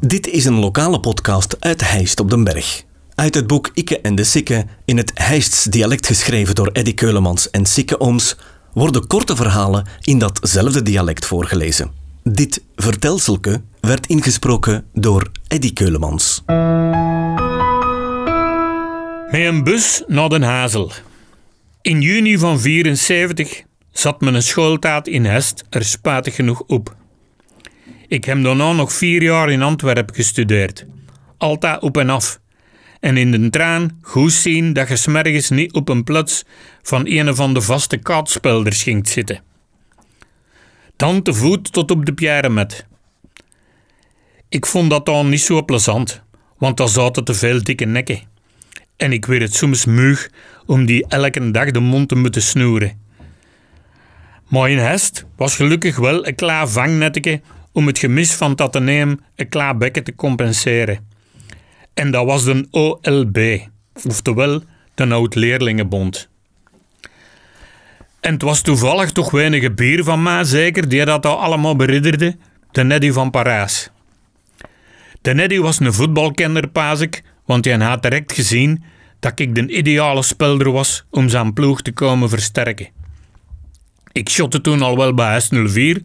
Dit is een lokale podcast uit Heist op den Berg. Uit het boek Ikke en de Sikke, in het Heists dialect geschreven door Eddy Keulemans en Sikke Ooms, worden korte verhalen in datzelfde dialect voorgelezen. Dit vertelselke werd ingesproken door Eddy Keulemans. Met een bus naar Den Hazel. In juni van 74 zat mijn schooltaat in Hest er spatig genoeg op. Ik heb daarna nog vier jaar in Antwerpen gestudeerd. Altijd op en af. En in de traan goed zien dat je smergens niet op een plaats van een van de vaste kaatspelders ging zitten. Dan te voet tot op de pierre met. Ik vond dat dan niet zo plezant, want daar zaten te veel dikke nekken. En ik werd het soms muug om die elke dag de mond te moeten snoeren. Maar in Hest was gelukkig wel een klaar vangnetje om het gemis van het ateneum een klaar bekken te compenseren. En dat was de OLB, oftewel de Oud-Leerlingenbond. En het was toevallig toch weinig bier van mij zeker die dat al allemaal beridderde, de Neddy van Parijs. De Neddy was een voetbalkenner, paas ik, want hij had direct gezien dat ik de ideale speler was om zijn ploeg te komen versterken. Ik shotte toen al wel bij S04,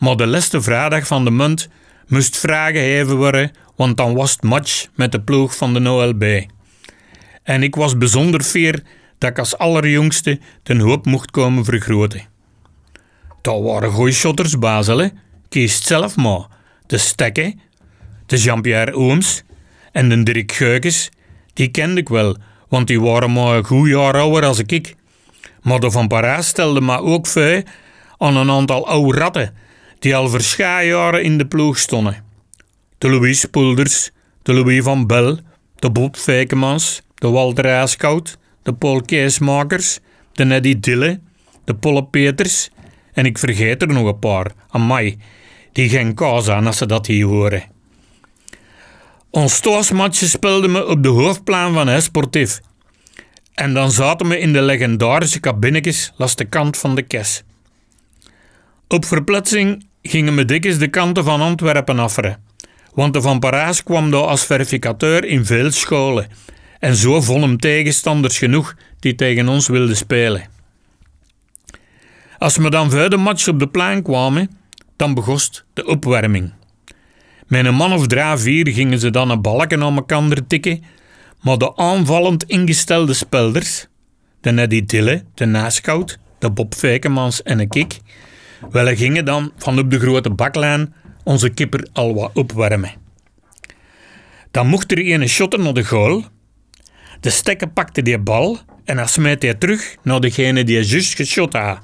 maar de laatste vrijdag van de munt moest vragen even worden, want dan was het match met de ploeg van de OLB. En ik was bijzonder fier dat ik als allerjongste de hoop mocht komen vergroten. Dat waren goeie shotters, Basel, Kies zelf maar. De Stekke, de Jean-Pierre Ooms en de Dirk Geukes, die kende ik wel, want die waren maar een goed jaar ouder als ik. Maar de Van Parijs stelde me ook voor aan een aantal oude ratten die al jaren in de ploeg stonden. De Louis Poelders, de Louis van Bel, de Bob Feikemans, de Walter Ijskoud, de Paul Keesmakers, de Neddy Dille, de Polle Peters en ik vergeet er nog een paar, amai, die geen kaas aan als ze dat hier horen. Ons toasmatje speelden we op de hoofdplaan van H Sportief. En dan zaten we in de legendarische kabinetjes langs de kant van de kes. Op verplaatsing gingen we dikwijls de kanten van Antwerpen afferen. Want de Van Parijs kwam daar als verificateur in veel scholen. En zo vonden tegenstanders genoeg die tegen ons wilden spelen. Als we dan voor de match op de plein kwamen, dan begost de opwarming. Met een man of drie, vier gingen ze dan een balken aan elkaar tikken, maar de aanvallend ingestelde spelders, de Neddy Dille, de Nascout, de Bob Feikemans en ik, wel gingen dan van op de grote baklijn onze kipper al wat opwarmen. Dan mocht er een shotten naar de goal. De stekker pakte die bal en dan smijt hij terug naar degene die juist geschot had.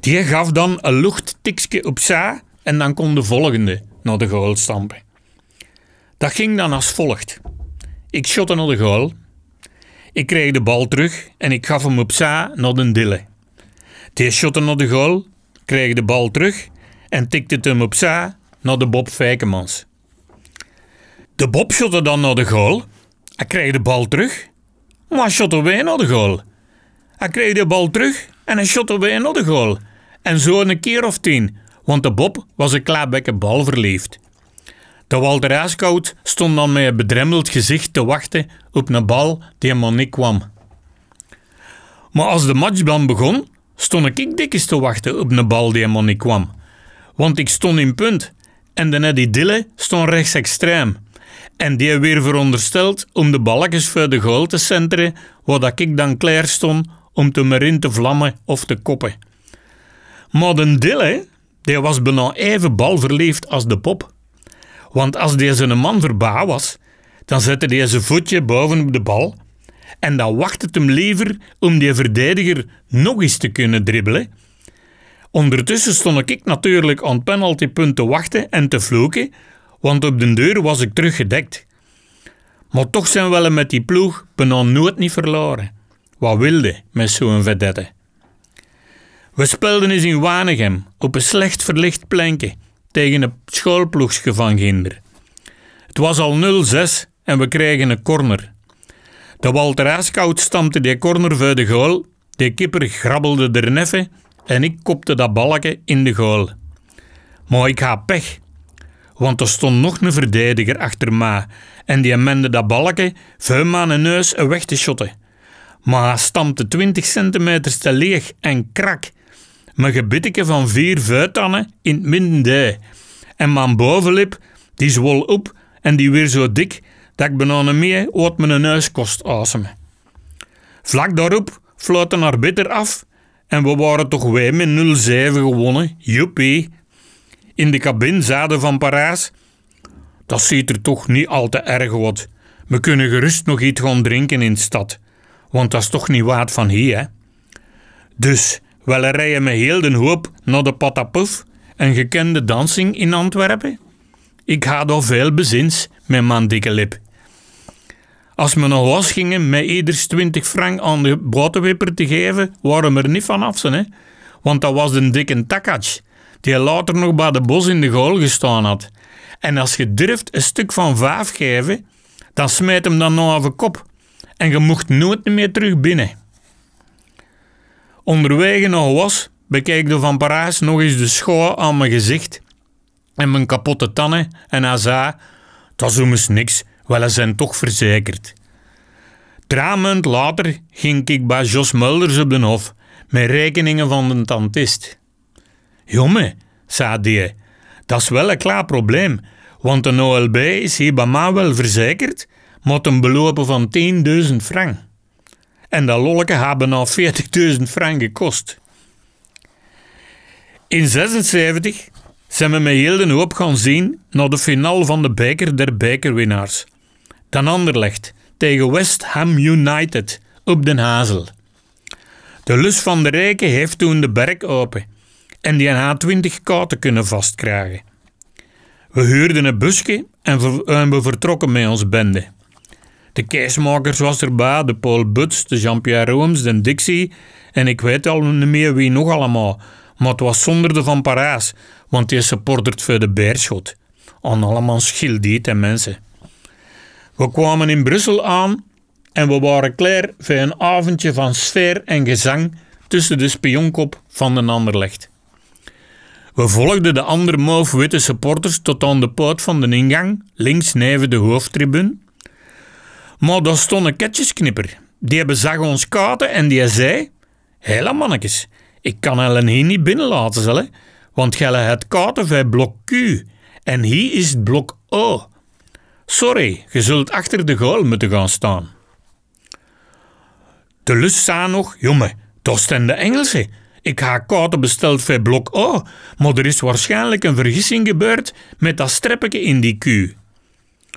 Die gaf dan een luchttikje op za en dan kon de volgende naar de goal stampen. Dat ging dan als volgt. Ik shotte naar de goal. Ik kreeg de bal terug en ik gaf hem op za naar de dille. Die shotte naar de goal, kreeg de bal terug en tikte het hem op za naar de Bob Feikemans. De Bob shotte dan naar de goal. Hij kreeg de bal terug, maar shotte weer naar de goal. Hij kreeg de bal terug en hij shotte weer naar de goal. En zo een keer of tien, want de Bob was een klaarbekke bal verliefd. De Walter IJskoud stond dan met een bedremmeld gezicht te wachten op een bal die helemaal niet kwam. Maar als de match dan begon, stond ik dikjes te wachten op een bal die helemaal niet kwam. Want ik stond in punt en de Neddy Dille stond rechts extreem. En die weer verondersteld om de balkjes voor de goal te centeren, waar ik dan klaar stond om te erin te vlammen of te koppen. Maar de Dille, die was bijna even balverliefd als de pop. Want als deze een man verbaal was, dan zette zijn voetje bovenop de bal en dan wachtte het hem liever om die verdediger nog eens te kunnen dribbelen. Ondertussen stond ik natuurlijk aan het penaltypunt te wachten en te vloeken, want op de deur was ik teruggedekt. Maar toch zijn we met die ploeg bijna nooit niet verloren. Wat wilde met zo'n vedette? We speelden eens in Wanegem op een slecht verlicht pleintje tegen een schoolploegsje van Ginder. Het was al 0-6 en we kregen een corner. De Walter Aaskoud stampte die corner voor de goal, de kipper grabbelde er neffen en ik kopte dat balken in de goal. Maar ik ga pech. want er stond nog een verdediger achter me en die mende dat balken vuil mijn neus weg te shotten. Maar hij stampte 20 centimeter te leeg en krak. Mijn gebitteke van vier vuitannen in het midden En mijn bovenlip, die zwol op en die weer zo dik dat ik bijna meer wat mijn neus kost asemen. Vlak daarop floten naar bitter af en we waren toch wij met 0-7 gewonnen. Joepie. In de cabine zaden van Parijs. Dat ziet er toch niet al te erg wat. We kunnen gerust nog iets gaan drinken in de stad. Want dat is toch niet waard van hier, hè? Dus, we rijden met heel de hoop naar de Patapuf, een gekende dansing in Antwerpen. Ik ga daar veel bezins met mijn dikke lip. Als we nog was gingen met ieders 20 frank aan de botenwipper te geven, waren we er niet van af, hè? Want dat was een dikke takatsch, die later nog bij de bos in de goal gestaan had. En als je durft een stuk van vijf geven, dan smijt hem dan nog over kop. En je mocht nooit meer terug binnen. Onderwege nog was, bekijkte Van Parijs nog eens de school aan mijn gezicht en mijn kapotte tanden en hij dat is immers niks, wel, zijn toch verzekerd. Drie later ging ik bij Jos Mulders op de hof met rekeningen van de tantist. Jongen, zei die, dat is wel een klaar probleem, want de OLB is hier bij mij wel verzekerd, met een belopen van 10.000 frank. En dat lolleke hebben al 40.000 frank gekost. In 76 zijn we met heel hoop gaan zien naar de finale van de beker der bekerwinnaars. Dan Anderlecht tegen West Ham United op Den Hazel. De Lus van de Rijken heeft toen de berg open en die had 20 kaarten kunnen vastkrijgen. We huurden een busje en we vertrokken met ons bende. De keismakers was erbij, de Paul Butts, de Jean-Pierre Rooms, de Dixie en ik weet al niet meer wie nog allemaal. Maar het was zonder de Van Parijs, want die supportert voor de Beerschot. Aan allemaal schildiet en mensen. We kwamen in Brussel aan en we waren klaar voor een avondje van sfeer en gezang tussen de spionkop van de Anderlecht. We volgden de andere mauve-witte supporters tot aan de poort van de ingang, links neven de hoofdtribune. Maar daar stond een ketjesknipper. Die bezag ons kaarten en die zei... Hela mannetjes, ik kan hen hier niet binnenlaten, zal, want gij het kaarten bij blok Q en hier is het blok O. Sorry, je zult achter de goal moeten gaan staan. De lust zei nog, jongen, dat zijn de Engelsen. Ik ga kaarten besteld voor blok O, maar er is waarschijnlijk een vergissing gebeurd met dat streppetje in die Q.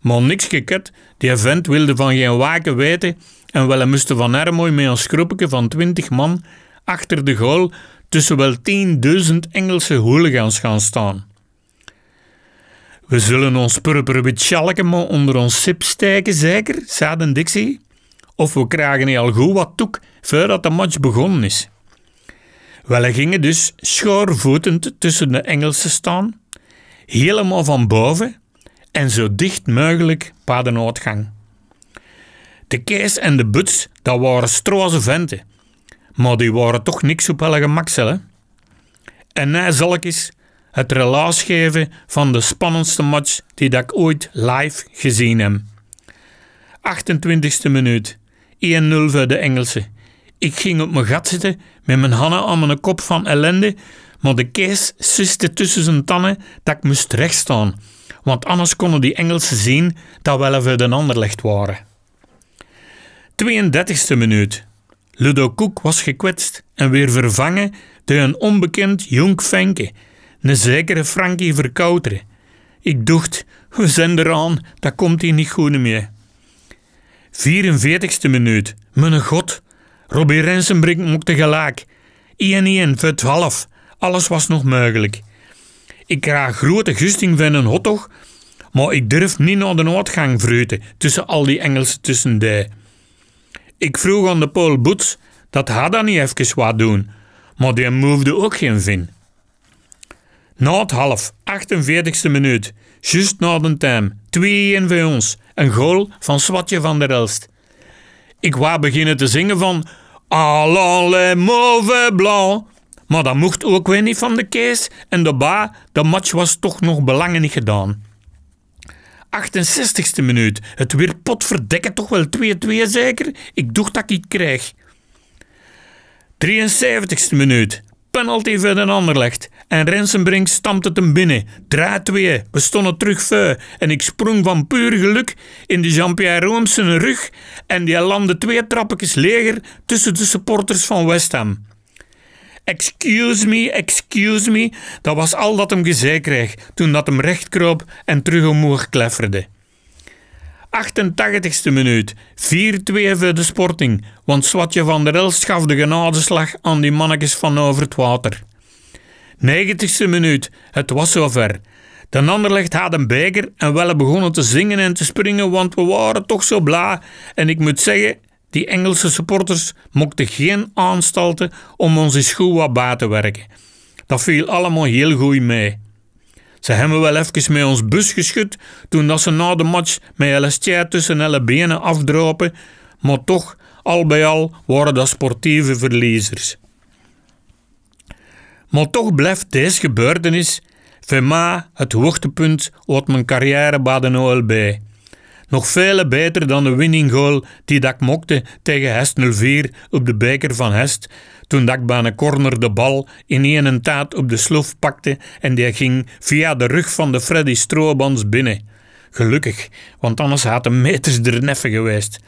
Maar niks geket, die vent wilde van geen waken weten en wel moesten van Ermooi met een schroepje van twintig man achter de goal tussen wel 10.000 Engelse hooligans gaan staan. We zullen ons purperwit schalken maar onder ons sip steken, zeker, zei Dixie. Of we krijgen al goed wat toek voordat de match begonnen is. Wel, gingen dus schoorvoetend tussen de Engelsen staan, helemaal van boven en zo dicht mogelijk bij de. De Kees en de Buts, dat waren stroze venten, maar die waren toch niks op hun gemak, En hij zal ik eens het relaas geven van de spannendste match die ik ooit live gezien heb. 28e minuut, 1-0 voor de Engelsen. Ik ging op mijn gat zitten met mijn handen aan mijn kop van ellende, maar de kees siste tussen zijn tanden dat ik moest rechtstaan, want anders konden die Engelsen zien dat we even de Anderlecht waren. 32e minuut. Ludo Koek was gekwetst en weer vervangen door een onbekend jong Fenke, een zekere Frankie Verkouteren. Ik dacht, we zijn eraan, dat komt hier niet goed meer. 44e minuut. Mijn god. Robbie Rensenbrink mocht gelijk. 1-1 voor 12. Alles was nog mogelijk. Ik krijg grote gusting van een hotdog, maar ik durf niet naar de uitgang vreten tussen al die Engelsen tussen de. Ik vroeg aan de Paul Boots dat hij dan niet even wat doen, maar die movede ook geen vin. Na het half, 48e minuut, juist na de time, 2-1 voor ons, een goal van Swatje van der Elst. Ik wou beginnen te zingen van Allons les mauvais blancs, maar dat mocht ook weer niet van de kees en de ba, de match was toch nog belangen niet gedaan. 68ste minuut. Het weer potverdekken toch wel 2-2 zeker? Ik doe dat ik krijg. 73ste minuut. Penalty voor de Anderlecht. En Rensenbrink stampt het hem binnen. Draai 2. We stonden terug voor. En ik sprong van puur geluk in de Jean-Pierre Roomse rug. En die landde twee trappetjes leger tussen de supporters van West Ham. Excuse me, excuse me, dat was al dat hem gezegd kreeg toen dat hem recht kroop en terug omhoog klefferde. 88ste minuut, 4-2 voor de Sporting, want Swatje van der Elst gaf de genadeslag aan die mannetjes van over het water. 90ste minuut, het was zover. De Anderlecht had een beker en wel begonnen te zingen en te springen, want we waren toch zo blij. En ik moet zeggen, die Engelse supporters mochten geen aanstalten om ons eens wat bij te werken. Dat viel allemaal heel goed mee. Ze hebben wel even met ons bus geschud toen dat ze na de match met LST tussen alle benen afdropen, maar toch, al bij al, waren dat sportieve verliezers. Maar toch blijft deze gebeurtenis voor mij het hoogtepunt uit mijn carrière bij de OLB. Nog veel beter dan de winning goal die dat ik mokte tegen Hest 04 op de beker van Hest. Toen ik bij corner de bal in een taat op de slof pakte en die ging via de rug van de Freddy Stroobans binnen. Gelukkig, want anders had de meters er neffen geweest.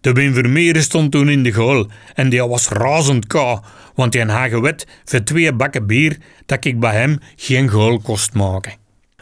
De Wim Vermeer stond toen in de goal en die was razend kou, want hij had gewet voor twee bakken bier dat ik bij hem geen goal kost maken.